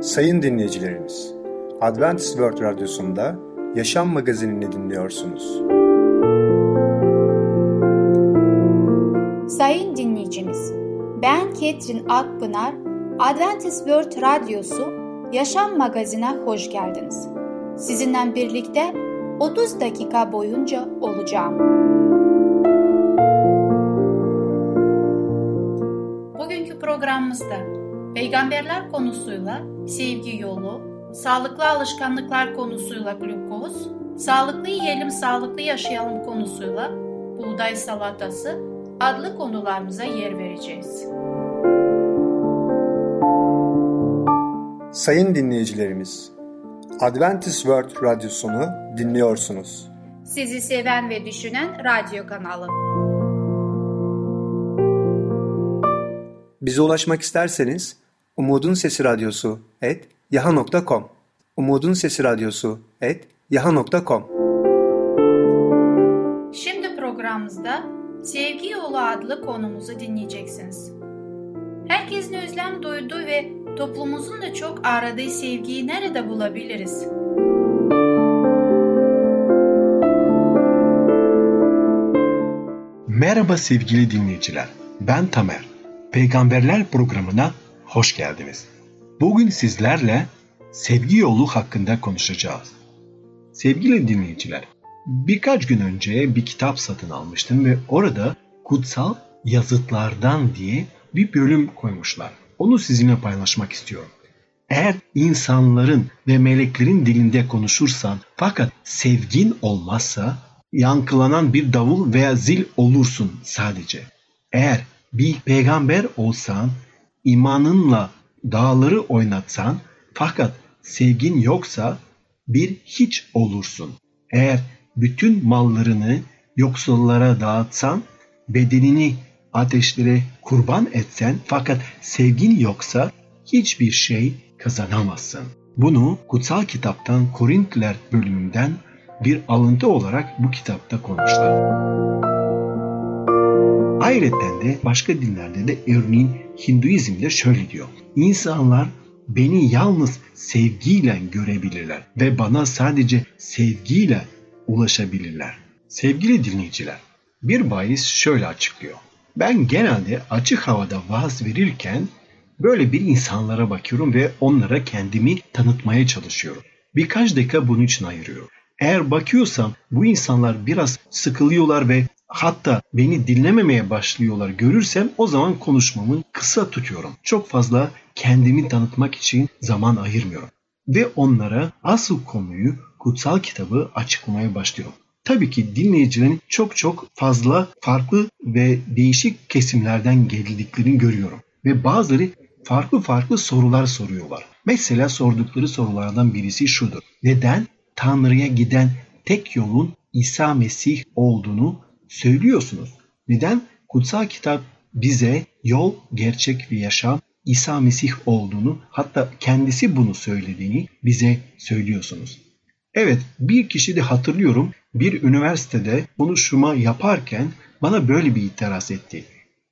Sayın dinleyicilerimiz, Adventist World Radyosu'nda Yaşam Magazinini dinliyorsunuz. Sayın dinleyicimiz, ben Ketrin Akpınar, Adventist World Radyosu Yaşam Magazinine hoş geldiniz. Sizinle birlikte 30 dakika boyunca olacağım. Bugünkü programımızda peygamberler konusuyla sevgi yolu, sağlıklı alışkanlıklar konusuyla glukoz, sağlıklı yiyelim, sağlıklı yaşayalım konusuyla buğday salatası adlı konularımıza yer vereceğiz. Sayın dinleyicilerimiz, Adventist World Radyosunu dinliyorsunuz. Sizi seven ve düşünen radyo kanalı. Bize ulaşmak isterseniz Umutun Sesi Radyosu et yaha.com Umutun Sesi Radyosu et yaha.com Şimdi programımızda Sevgi Yolu adlı konumuzu dinleyeceksiniz. Herkesin özlem duyduğu ve toplumumuzun da çok aradığı sevgiyi nerede bulabiliriz? Merhaba sevgili dinleyiciler. Ben Tamer. Peygamberler programına hoş geldiniz. Bugün sizlerle sevgi yolu hakkında konuşacağız. Sevgili dinleyiciler, birkaç gün önce bir kitap satın almıştım ve orada kutsal yazıtlardan diye bir bölüm koymuşlar. Onu sizinle paylaşmak istiyorum. Eğer insanların ve meleklerin dilinde konuşursan fakat sevgin olmazsa yankılanan bir davul veya zil olursun sadece. Eğer bir peygamber olsan, imanınla dağları oynatsan fakat sevgin yoksa bir hiç olursun. Eğer bütün mallarını yoksullara dağıtsan, bedenini ateşlere kurban etsen fakat sevgin yoksa hiçbir şey kazanamazsın. Bunu kutsal kitaptan Korintliler bölümünden bir alıntı olarak bu kitapta konuşlar. Ayrıca de başka dinlerde de örneğin Hinduizm'de şöyle diyor. İnsanlar beni yalnız sevgiyle görebilirler ve bana sadece sevgiyle ulaşabilirler. Sevgili dinleyiciler, bir bahis şöyle açıklıyor. Ben genelde açık havada vaaz verirken böyle bir insanlara bakıyorum ve onlara kendimi tanıtmaya çalışıyorum. Birkaç dakika bunun için ayırıyorum. Eğer bakıyorsam bu insanlar biraz sıkılıyorlar ve hatta beni dinlememeye başlıyorlar görürsem o zaman konuşmamı kısa tutuyorum. Çok fazla kendimi tanıtmak için zaman ayırmıyorum. Ve onlara asıl konuyu kutsal kitabı açıklamaya başlıyorum. Tabii ki dinleyicilerin çok çok fazla farklı ve değişik kesimlerden geldiklerini görüyorum. Ve bazıları farklı farklı sorular soruyorlar. Mesela sordukları sorulardan birisi şudur. Neden Tanrı'ya giden tek yolun İsa Mesih olduğunu söylüyorsunuz? Neden kutsal kitap bize yol, gerçek ve yaşam İsa Mesih olduğunu hatta kendisi bunu söylediğini bize söylüyorsunuz? Evet bir kişi de hatırlıyorum bir üniversitede konuşma yaparken bana böyle bir itiraz etti.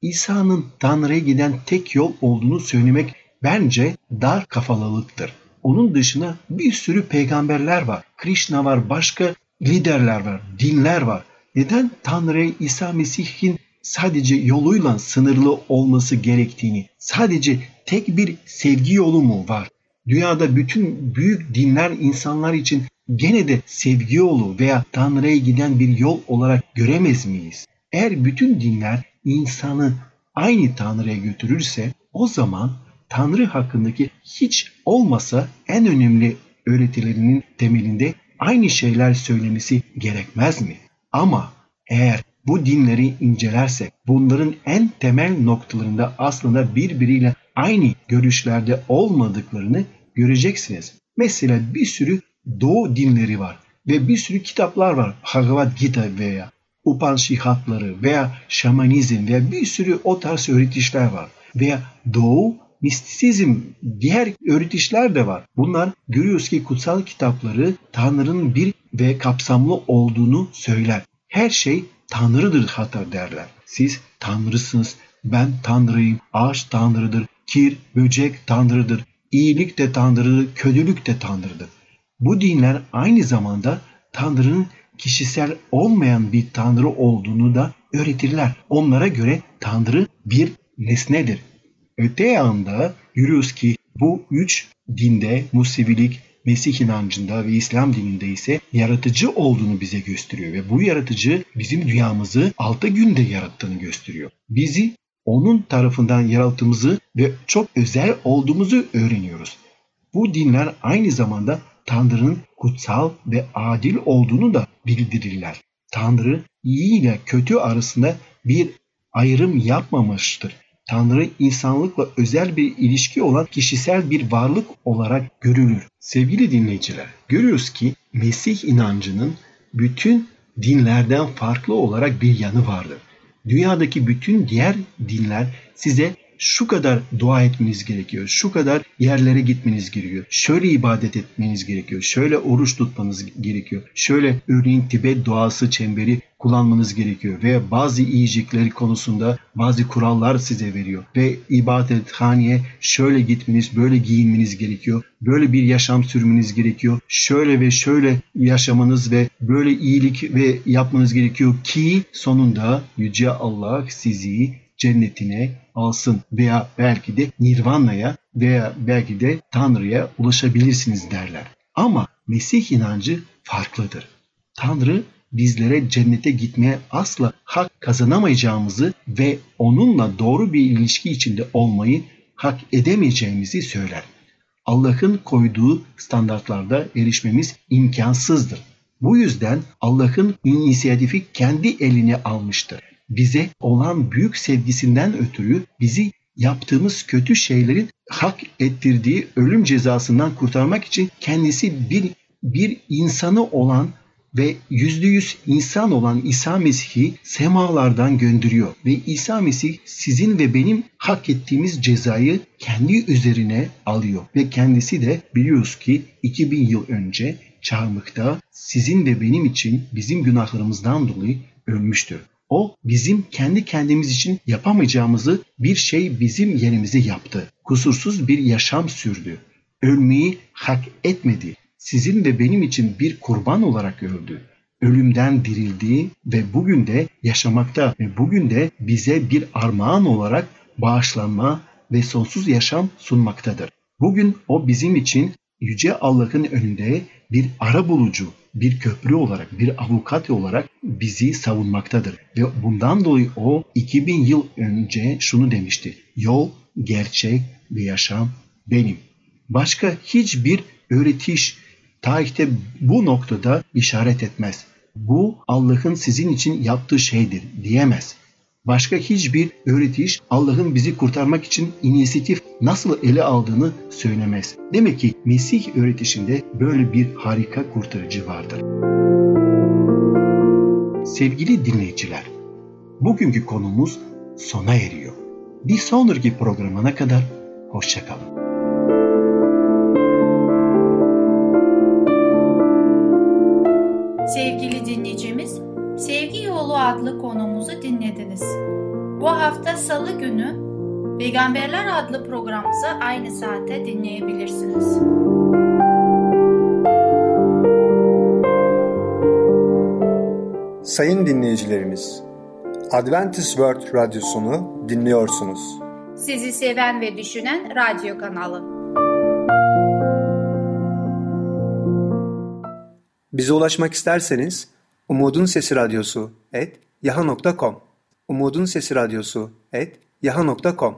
İsa'nın Tanrı'ya giden tek yol olduğunu söylemek bence dar kafalılıktır. Onun dışında bir sürü peygamberler var. Krishna var, başka liderler var, dinler var. Neden Tanrı'ya İsa Mesih'in sadece yoluyla sınırlı olması gerektiğini, sadece tek bir sevgi yolu mu var? Dünyada bütün büyük dinler insanlar için gene de sevgi yolu veya Tanrı'ya giden bir yol olarak göremez miyiz? Eğer bütün dinler insanı aynı Tanrı'ya götürürse o zaman Tanrı hakkındaki hiç olmasa en önemli öğretilerinin temelinde aynı şeyler söylemesi gerekmez mi? Ama eğer bu dinleri incelersek bunların en temel noktalarında aslında birbiriyle aynı görüşlerde olmadıklarını göreceksiniz. Mesela bir sürü Doğu dinleri var ve bir sürü kitaplar var. Bhagavad Gita veya Upanishadları veya şamanizm veya bir sürü o tarz öğretişler var. Veya Doğu mistisizm, diğer öğretişler de var. Bunlar görüyoruz ki kutsal kitapları Tanrı'nın bir ve kapsamlı olduğunu söyler. Her şey Tanrı'dır hatta derler. Siz Tanrısınız, ben Tanrıyım, ağaç Tanrı'dır, kir, böcek Tanrı'dır. İyilik de Tanrı, kötülük de Tanrı'dır. Bu dinler aynı zamanda Tanrı'nın kişisel olmayan bir Tanrı olduğunu da öğretirler. Onlara göre Tanrı bir nesnedir. Öte yanda görüyoruz ki bu üç dinde Musevilik, Mesih inancında ve İslam dininde ise yaratıcı olduğunu bize gösteriyor ve bu yaratıcı bizim dünyamızı altı günde yarattığını gösteriyor. Bizi onun tarafından yarattığımızı ve çok özel olduğumuzu öğreniyoruz. Bu dinler aynı zamanda Tanrı'nın kutsal ve adil olduğunu da bildirirler. Tanrı iyi ile kötü arasında bir ayrım yapmamıştır. Tanrı insanlıkla özel bir ilişki olan kişisel bir varlık olarak görülür. Sevgili dinleyiciler, görüyoruz ki Mesih inancının bütün dinlerden farklı olarak bir yanı vardır. Dünyadaki bütün diğer dinler size şu kadar dua etmeniz gerekiyor, şu kadar yerlere gitmeniz gerekiyor, şöyle ibadet etmeniz gerekiyor, şöyle oruç tutmanız gerekiyor, şöyle örneğin Tibet duası çemberi kullanmanız gerekiyor ve bazı yiyecekleri konusunda bazı kurallar size veriyor ve ibadethaneye şöyle gitmeniz, böyle giyinmeniz gerekiyor, böyle bir yaşam sürmeniz gerekiyor, şöyle ve şöyle yaşamanız ve böyle iyilik ve yapmanız gerekiyor ki sonunda Yüce Allah sizi cennetine alsın veya belki de Nirvana'ya veya belki de Tanrı'ya ulaşabilirsiniz derler. Ama Mesih inancı farklıdır. Tanrı bizlere cennete gitmeye asla hak kazanamayacağımızı ve onunla doğru bir ilişki içinde olmayı hak edemeyeceğimizi söyler. Allah'ın koyduğu standartlarda erişmemiz imkansızdır. Bu yüzden Allah'ın inisiyatifi kendi eline almıştır. Bize olan büyük sevgisinden ötürü bizi yaptığımız kötü şeylerin hak ettirdiği ölüm cezasından kurtarmak için kendisi bir bir insanı olan ve yüzde yüz insan olan İsa Mesih'i semalardan gönderiyor. Ve İsa Mesih sizin ve benim hak ettiğimiz cezayı kendi üzerine alıyor. Ve kendisi de biliyoruz ki 2000 yıl önce çarmıkta sizin ve benim için bizim günahlarımızdan dolayı ölmüştür. O bizim kendi kendimiz için yapamayacağımızı bir şey bizim yerimize yaptı. Kusursuz bir yaşam sürdü. Ölmeyi hak etmedi sizin ve benim için bir kurban olarak öldü. Ölümden dirildi ve bugün de yaşamakta ve bugün de bize bir armağan olarak bağışlanma ve sonsuz yaşam sunmaktadır. Bugün o bizim için Yüce Allah'ın önünde bir ara bulucu, bir köprü olarak, bir avukat olarak bizi savunmaktadır. Ve bundan dolayı o 2000 yıl önce şunu demişti. Yol, gerçek ve yaşam benim. Başka hiçbir öğretiş, tarihte bu noktada işaret etmez. Bu Allah'ın sizin için yaptığı şeydir diyemez. Başka hiçbir öğretiş Allah'ın bizi kurtarmak için inisiyatif nasıl ele aldığını söylemez. Demek ki Mesih öğretişinde böyle bir harika kurtarıcı vardır. Sevgili dinleyiciler, bugünkü konumuz sona eriyor. Bir sonraki programına kadar hoşçakalın. Sevgili dinleyicimiz, Sevgi Yolu adlı konumuzu dinlediniz. Bu hafta Salı günü Peygamberler adlı programımızı aynı saatte dinleyebilirsiniz. Sayın dinleyicilerimiz, Adventist World Radyosunu dinliyorsunuz. Sizi seven ve düşünen radyo kanalı. Bize ulaşmak isterseniz Umutun Sesi Radyosu et yaha.com Umutun Sesi Radyosu et yaha.com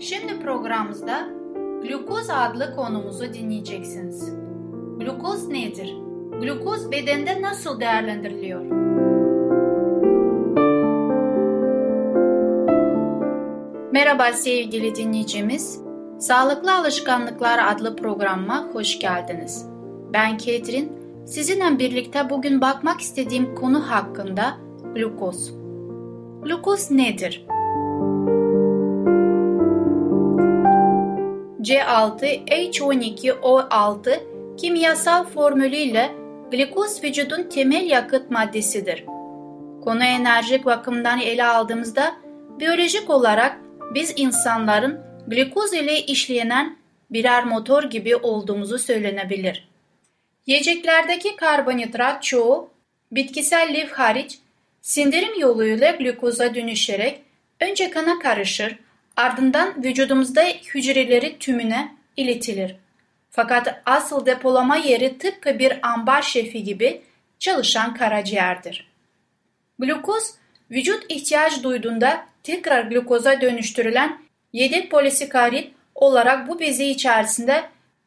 Şimdi programımızda glukoz adlı konumuzu dinleyeceksiniz. Glukoz nedir? Glukoz bedende nasıl değerlendiriliyor? Merhaba sevgili dinleyicimiz. Sağlıklı Alışkanlıklar adlı programıma hoş geldiniz. Ben Ketrin. Sizinle birlikte bugün bakmak istediğim konu hakkında glukoz. Glukoz nedir? C6H12O6 kimyasal formülüyle glikoz vücudun temel yakıt maddesidir. Konu enerjik bakımdan ele aldığımızda Biyolojik olarak biz insanların glikoz ile işlenen birer motor gibi olduğumuzu söylenebilir. Yiyeceklerdeki karbonhidrat çoğu bitkisel lif hariç sindirim yoluyla glikoza dönüşerek önce kana karışır, ardından vücudumuzda hücreleri tümüne iletilir. Fakat asıl depolama yeri tıpkı bir ambar şefi gibi çalışan karaciğerdir. Glukoz, vücut ihtiyaç duyduğunda tekrar glukoza dönüştürülen yedek polisikarit olarak bu bezi içerisinde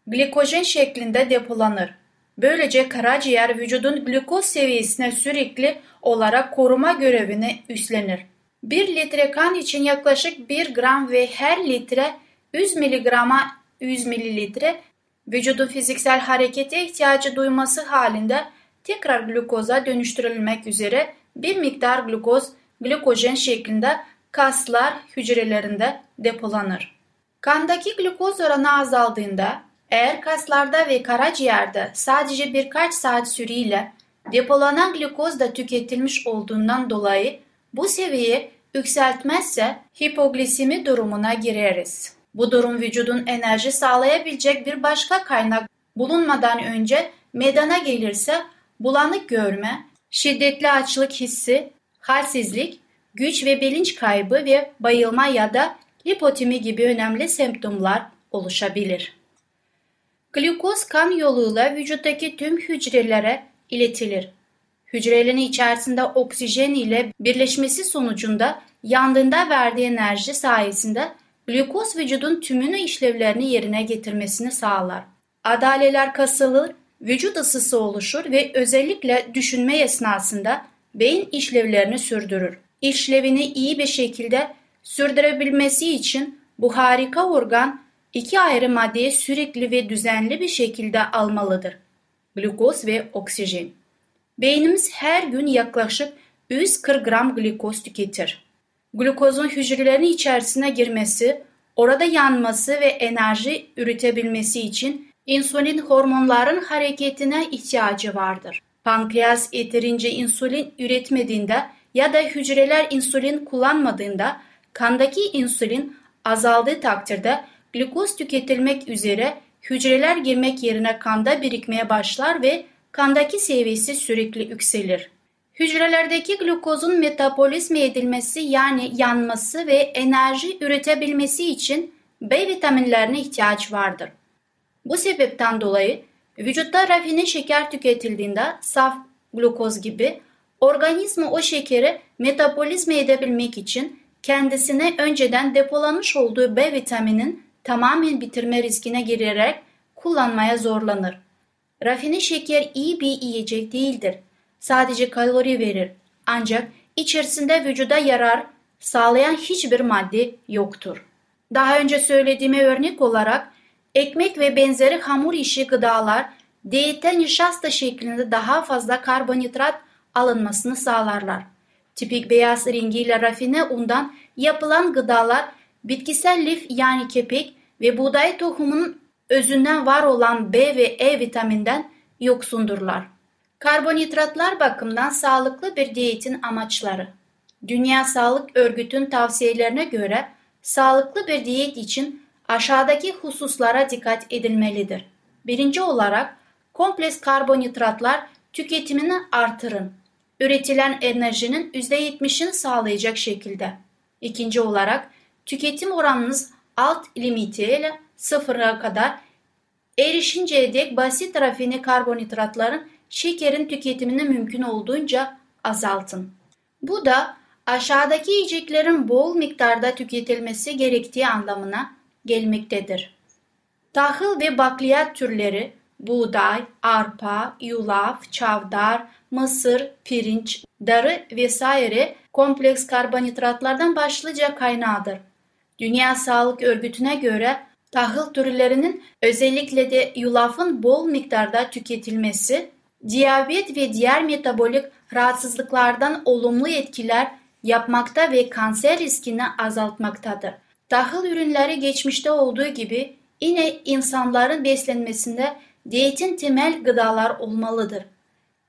glikojen şeklinde depolanır. Böylece karaciğer vücudun glukoz seviyesine sürekli olarak koruma görevini üstlenir. 1 litre kan için yaklaşık 1 gram ve her litre 100 miligrama 100 mililitre vücudun fiziksel harekete ihtiyacı duyması halinde tekrar glukoza dönüştürülmek üzere bir miktar glukoz glikojen şeklinde kaslar hücrelerinde depolanır. Kandaki glukoz oranı azaldığında eğer kaslarda ve karaciğerde sadece birkaç saat süreyle depolanan glukoz da tüketilmiş olduğundan dolayı bu seviye yükseltmezse hipoglisemi durumuna gireriz. Bu durum vücudun enerji sağlayabilecek bir başka kaynak bulunmadan önce meydana gelirse bulanık görme, şiddetli açlık hissi, halsizlik, güç ve bilinç kaybı ve bayılma ya da lipotimi gibi önemli semptomlar oluşabilir. Glukoz kan yoluyla vücuttaki tüm hücrelere iletilir. Hücrelerin içerisinde oksijen ile birleşmesi sonucunda yandığında verdiği enerji sayesinde glukoz vücudun tümünü işlevlerini yerine getirmesini sağlar. Adaleler kasılır, vücut ısısı oluşur ve özellikle düşünme esnasında beyin işlevlerini sürdürür. İşlevini iyi bir şekilde sürdürebilmesi için bu harika organ iki ayrı maddeyi sürekli ve düzenli bir şekilde almalıdır. Glukoz ve oksijen. Beynimiz her gün yaklaşık 140 gram glukoz tüketir. Glukozun hücrelerin içerisine girmesi, orada yanması ve enerji üretebilmesi için insülin hormonların hareketine ihtiyacı vardır. Pankreas yeterince insülin üretmediğinde ya da hücreler insülin kullanmadığında kandaki insülin azaldığı takdirde glukoz tüketilmek üzere hücreler girmek yerine kanda birikmeye başlar ve kandaki seviyesi sürekli yükselir. Hücrelerdeki glukozun metabolizme edilmesi yani yanması ve enerji üretebilmesi için B vitaminlerine ihtiyaç vardır. Bu sebepten dolayı vücutta rafine şeker tüketildiğinde saf glukoz gibi organizma o şekeri metabolizme edebilmek için kendisine önceden depolanmış olduğu B vitaminin tamamen bitirme riskine girerek kullanmaya zorlanır. Rafine şeker iyi bir yiyecek değildir. Sadece kalori verir. Ancak içerisinde vücuda yarar sağlayan hiçbir madde yoktur. Daha önce söylediğime örnek olarak ekmek ve benzeri hamur işi gıdalar diyetten nişasta şeklinde daha fazla karbonhidrat alınmasını sağlarlar. Tipik beyaz rengiyle rafine undan yapılan gıdalar bitkisel lif yani kepek ve buğday tohumunun özünden var olan B ve E vitaminden yoksundurlar. Karbonhidratlar bakımından sağlıklı bir diyetin amaçları. Dünya Sağlık Örgütü'nün tavsiyelerine göre sağlıklı bir diyet için aşağıdaki hususlara dikkat edilmelidir. Birinci olarak kompleks karbonhidratlar tüketimini artırın. Üretilen enerjinin %70'ini sağlayacak şekilde. İkinci olarak tüketim oranınız alt limitiyle sıfıra kadar erişinceye dek basit rafine karbonhidratların şekerin tüketimini mümkün olduğunca azaltın. Bu da aşağıdaki yiyeceklerin bol miktarda tüketilmesi gerektiği anlamına gelmektedir. Tahıl ve bakliyat türleri buğday, arpa, yulaf, çavdar, mısır, pirinç, darı vesaire kompleks karbonhidratlardan başlıca kaynağıdır. Dünya Sağlık Örgütü'ne göre tahıl türlerinin özellikle de yulafın bol miktarda tüketilmesi, diyabet ve diğer metabolik rahatsızlıklardan olumlu etkiler yapmakta ve kanser riskini azaltmaktadır. Tahıl ürünleri geçmişte olduğu gibi yine insanların beslenmesinde diyetin temel gıdalar olmalıdır.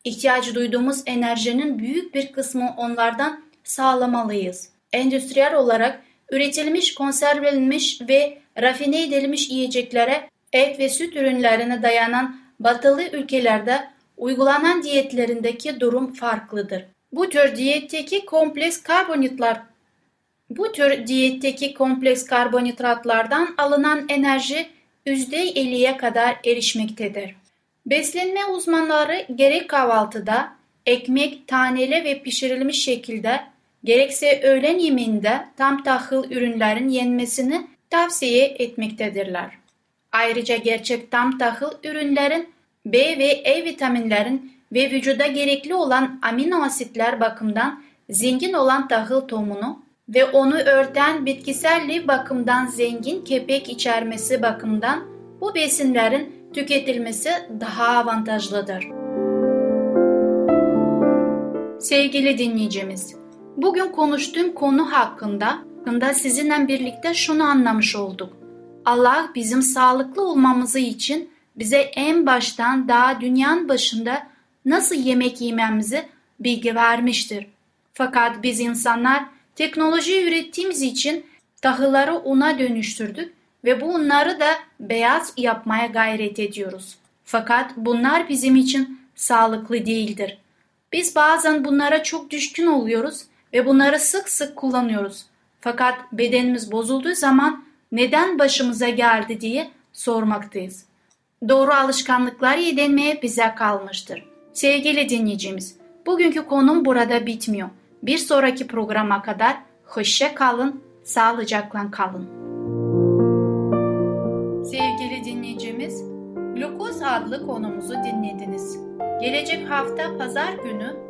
İhtiyacı duyduğumuz enerjinin büyük bir kısmı onlardan sağlamalıyız. endüstriyel olarak üretilmiş, konservelenmiş ve rafine edilmiş yiyeceklere, et ve süt ürünlerine dayanan batılı ülkelerde uygulanan diyetlerindeki durum farklıdır. Bu tür diyetteki kompleks karbonhidratlar bu tür diyetteki kompleks karbonhidratlardan alınan enerji %50'ye kadar erişmektedir. Beslenme uzmanları gerek kahvaltıda, ekmek, taneli ve pişirilmiş şekilde gerekse öğlen yemeğinde tam tahıl ürünlerin yenmesini tavsiye etmektedirler. Ayrıca gerçek tam tahıl ürünlerin B ve E vitaminlerin ve vücuda gerekli olan amino asitler bakımından zengin olan tahıl tohumunu ve onu örten bitkisel lif bakımdan zengin kepek içermesi bakımından bu besinlerin tüketilmesi daha avantajlıdır. Sevgili dinleyicimiz, bugün konuştuğum konu hakkında, hakkında sizinle birlikte şunu anlamış olduk. Allah bizim sağlıklı olmamızı için bize en baştan daha dünyanın başında nasıl yemek yememizi bilgi vermiştir. Fakat biz insanlar teknoloji ürettiğimiz için tahılları una dönüştürdük ve bu unları da beyaz yapmaya gayret ediyoruz. Fakat bunlar bizim için sağlıklı değildir. Biz bazen bunlara çok düşkün oluyoruz ve bunları sık sık kullanıyoruz. Fakat bedenimiz bozulduğu zaman neden başımıza geldi diye sormaktayız. Doğru alışkanlıklar edinmeye bize kalmıştır. Sevgili dinleyicimiz, bugünkü konum burada bitmiyor. Bir sonraki programa kadar hoşça kalın, sağlıcakla kalın. Sevgili dinleyicimiz, Glukoz adlı konumuzu dinlediniz. Gelecek hafta pazar günü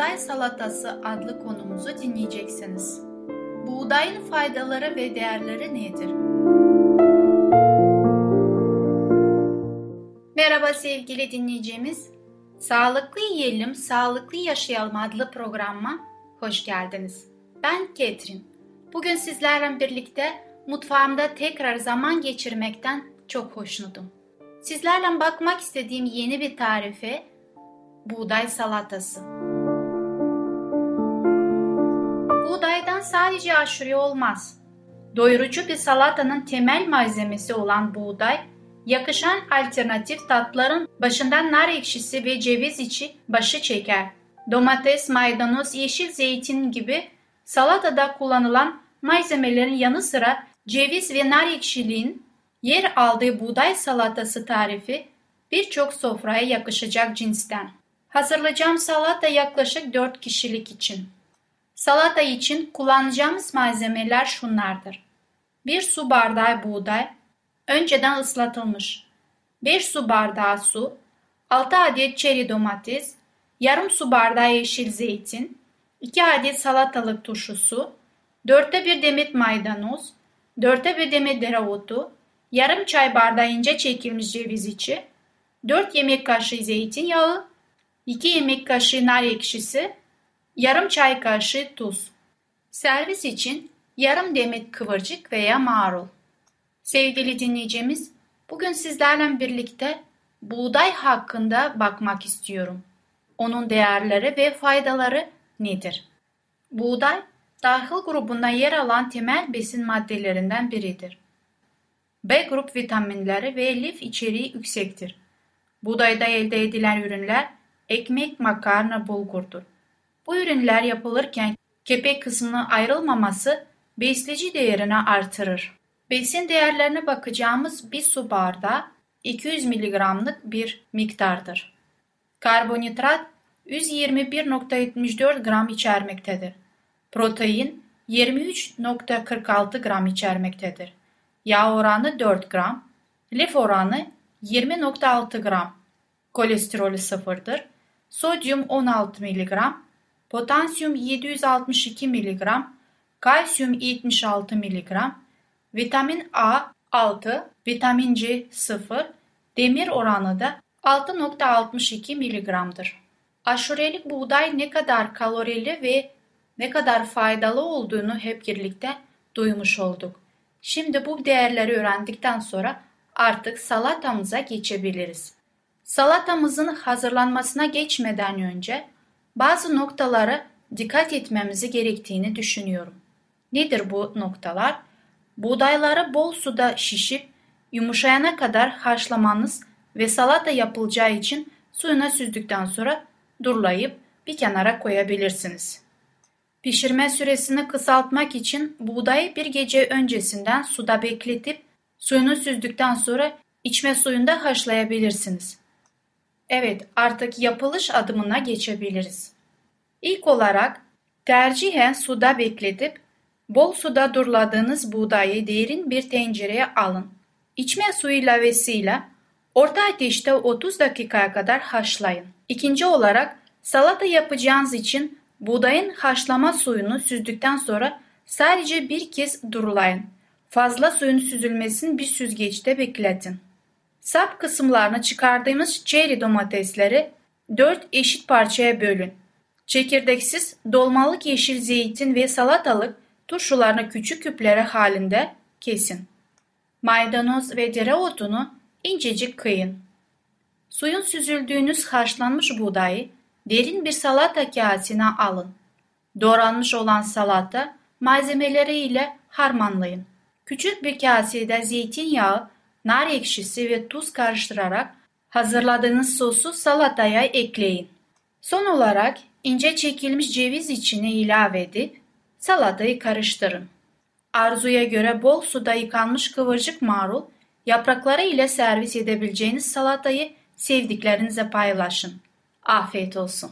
buğday salatası adlı konumuzu dinleyeceksiniz. Buğdayın faydaları ve değerleri nedir? Merhaba sevgili dinleyicimiz. Sağlıklı Yiyelim, Sağlıklı Yaşayalım adlı programıma hoş geldiniz. Ben Ketrin. Bugün sizlerle birlikte mutfağımda tekrar zaman geçirmekten çok hoşnutum. Sizlerle bakmak istediğim yeni bir tarife buğday salatası. Buğdaydan sadece aşure olmaz. Doyurucu bir salatanın temel malzemesi olan buğday, yakışan alternatif tatların başından nar ekşisi ve ceviz içi başı çeker. Domates, maydanoz, yeşil zeytin gibi salatada kullanılan malzemelerin yanı sıra ceviz ve nar ekşiliğin yer aldığı buğday salatası tarifi birçok sofraya yakışacak cinsten. Hazırlayacağım salata yaklaşık 4 kişilik için. Salata için kullanacağımız malzemeler şunlardır. 1 su bardağı buğday, önceden ıslatılmış. 5 su bardağı su, 6 adet çeri domates, yarım su bardağı yeşil zeytin, 2 adet salatalık turşusu, 4'te 1 demet maydanoz, 4'te 1 demet dereotu, yarım çay bardağı ince çekilmiş ceviz içi, 4 yemek kaşığı zeytinyağı, 2 yemek kaşığı nar ekşisi, yarım çay kaşığı tuz. Servis için yarım demet kıvırcık veya marul. Sevgili dinleyicimiz, bugün sizlerle birlikte buğday hakkında bakmak istiyorum. Onun değerleri ve faydaları nedir? Buğday, tahıl grubunda yer alan temel besin maddelerinden biridir. B grup vitaminleri ve lif içeriği yüksektir. Buğdayda elde edilen ürünler ekmek, makarna, bulgurdur. Bu ürünler yapılırken kepek kısmının ayrılmaması besleyici değerini artırır. Besin değerlerine bakacağımız bir su bardağı 200 mg'lık bir miktardır. Karbonhidrat 121.74 gram içermektedir. Protein 23.46 gram içermektedir. Yağ oranı 4 gram, lif oranı 20.6 gram. Kolesterolü sıfırdır. Sodyum 16 mg, potasyum 762 mg, kalsiyum 76 mg, vitamin A 6, vitamin C 0, demir oranı da 6.62 mg'dır. Aşurelik buğday ne kadar kalorili ve ne kadar faydalı olduğunu hep birlikte duymuş olduk. Şimdi bu değerleri öğrendikten sonra artık salatamıza geçebiliriz. Salatamızın hazırlanmasına geçmeden önce bazı noktalara dikkat etmemizi gerektiğini düşünüyorum. Nedir bu noktalar? Buğdayları bol suda şişip yumuşayana kadar haşlamanız ve salata yapılacağı için suyuna süzdükten sonra durlayıp bir kenara koyabilirsiniz. Pişirme süresini kısaltmak için buğdayı bir gece öncesinden suda bekletip suyunu süzdükten sonra içme suyunda haşlayabilirsiniz. Evet, artık yapılış adımına geçebiliriz. İlk olarak tercihen suda bekletip bol suda duruladığınız buğdayı derin bir tencereye alın. İçme suyu ilavesiyle orta ateşte 30 dakikaya kadar haşlayın. İkinci olarak salata yapacağınız için buğdayın haşlama suyunu süzdükten sonra sadece bir kez durulayın. Fazla suyun süzülmesini bir süzgeçte bekletin. Sap kısımlarını çıkardığımız çeri domatesleri 4 eşit parçaya bölün. Çekirdeksiz dolmalık yeşil zeytin ve salatalık turşularını küçük küplere halinde kesin. Maydanoz ve dereotunu incecik kıyın. Suyun süzüldüğünüz haşlanmış buğdayı derin bir salata kasesine alın. Doğranmış olan salata malzemeleri ile harmanlayın. Küçük bir kasede zeytinyağı, nar ekşisi ve tuz karıştırarak hazırladığınız sosu salataya ekleyin. Son olarak ince çekilmiş ceviz içine ilave edip salatayı karıştırın. Arzuya göre bol suda yıkanmış kıvırcık marul yaprakları ile servis edebileceğiniz salatayı sevdiklerinize paylaşın. Afiyet olsun.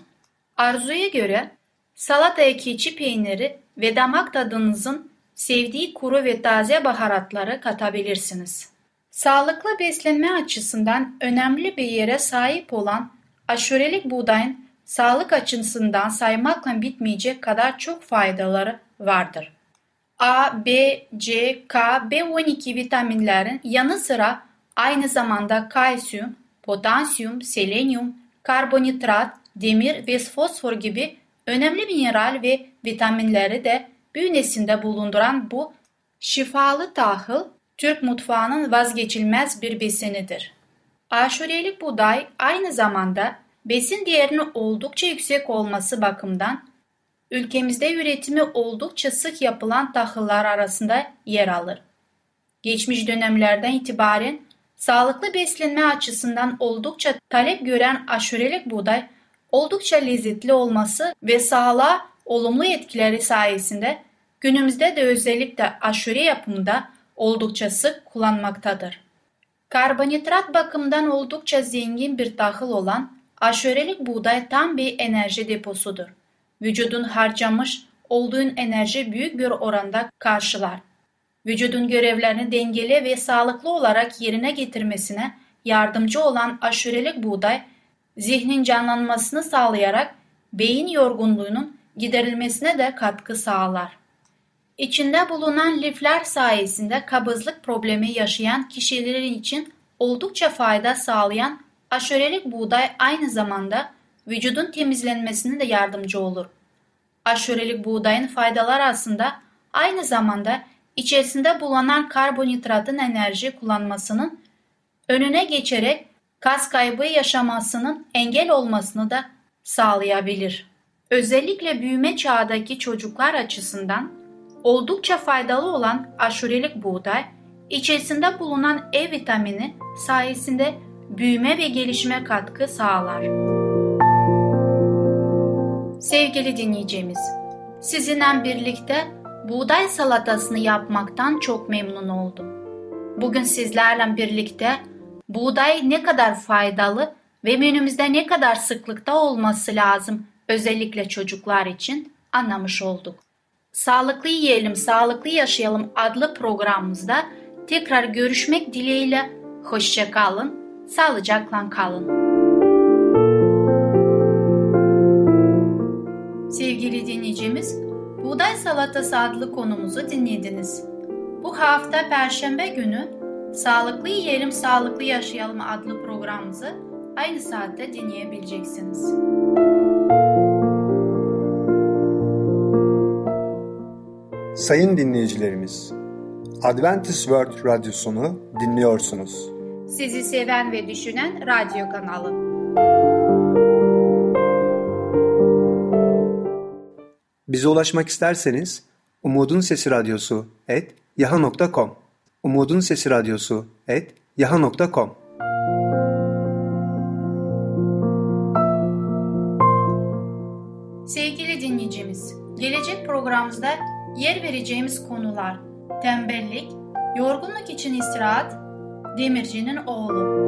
Arzuya göre salataya keçi peyniri ve damak tadınızın sevdiği kuru ve taze baharatları katabilirsiniz. Sağlıklı beslenme açısından önemli bir yere sahip olan aşurelik buğdayın sağlık açısından saymakla bitmeyecek kadar çok faydaları vardır. A, B, C, K, B12 vitaminlerin yanı sıra aynı zamanda kalsiyum, potasyum, selenyum, karbonhidrat, demir ve fosfor gibi önemli mineral ve vitaminleri de bünyesinde bulunduran bu şifalı tahıl Türk mutfağının vazgeçilmez bir besinidir. Aşurelik buğday aynı zamanda besin değerinin oldukça yüksek olması bakımından ülkemizde üretimi oldukça sık yapılan tahıllar arasında yer alır. Geçmiş dönemlerden itibaren sağlıklı beslenme açısından oldukça talep gören aşurelik buğday oldukça lezzetli olması ve sağlığa olumlu etkileri sayesinde günümüzde de özellikle aşure yapımında oldukça sık kullanmaktadır. Karbonhidrat bakımından oldukça zengin bir tahıl olan aşurelik buğday tam bir enerji deposudur. Vücudun harcamış olduğun enerji büyük bir oranda karşılar. Vücudun görevlerini dengeli ve sağlıklı olarak yerine getirmesine yardımcı olan aşurelik buğday, zihnin canlanmasını sağlayarak beyin yorgunluğunun giderilmesine de katkı sağlar. İçinde bulunan lifler sayesinde kabızlık problemi yaşayan kişiler için oldukça fayda sağlayan aşurelik buğday aynı zamanda vücudun temizlenmesine de yardımcı olur. Aşurelik buğdayın faydalar aslında aynı zamanda içerisinde bulunan karbonhidratın enerji kullanmasının önüne geçerek kas kaybı yaşamasının engel olmasını da sağlayabilir. Özellikle büyüme çağdaki çocuklar açısından oldukça faydalı olan aşurelik buğday, içerisinde bulunan E vitamini sayesinde büyüme ve gelişime katkı sağlar. Sevgili dinleyicimiz, sizinle birlikte buğday salatasını yapmaktan çok memnun oldum. Bugün sizlerle birlikte buğday ne kadar faydalı ve menümüzde ne kadar sıklıkta olması lazım özellikle çocuklar için anlamış olduk. Sağlıklı Yiyelim, Sağlıklı Yaşayalım adlı programımızda tekrar görüşmek dileğiyle hoşça kalın, sağlıcakla kalın. Sevgili dinleyicimiz, Buğday Salatası adlı konumuzu dinlediniz. Bu hafta Perşembe günü Sağlıklı Yiyelim Sağlıklı Yaşayalım adlı programımızı aynı saatte dinleyebileceksiniz. Sayın dinleyicilerimiz, Adventist World Radyosunu dinliyorsunuz. Sizi seven ve düşünen radyo kanalı. Bize ulaşmak isterseniz Umutun Sesi Radyosu et yaha.com Umutun Sesi Radyosu et yaha.com Sevgili dinleyicimiz, gelecek programımızda yer vereceğimiz konular tembellik, yorgunluk için istirahat, demircinin oğlu.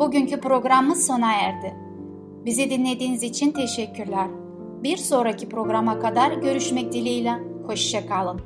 Bugünkü programımız sona erdi. Bizi dinlediğiniz için teşekkürler. Bir sonraki programa kadar görüşmek dileğiyle. Hoşçakalın.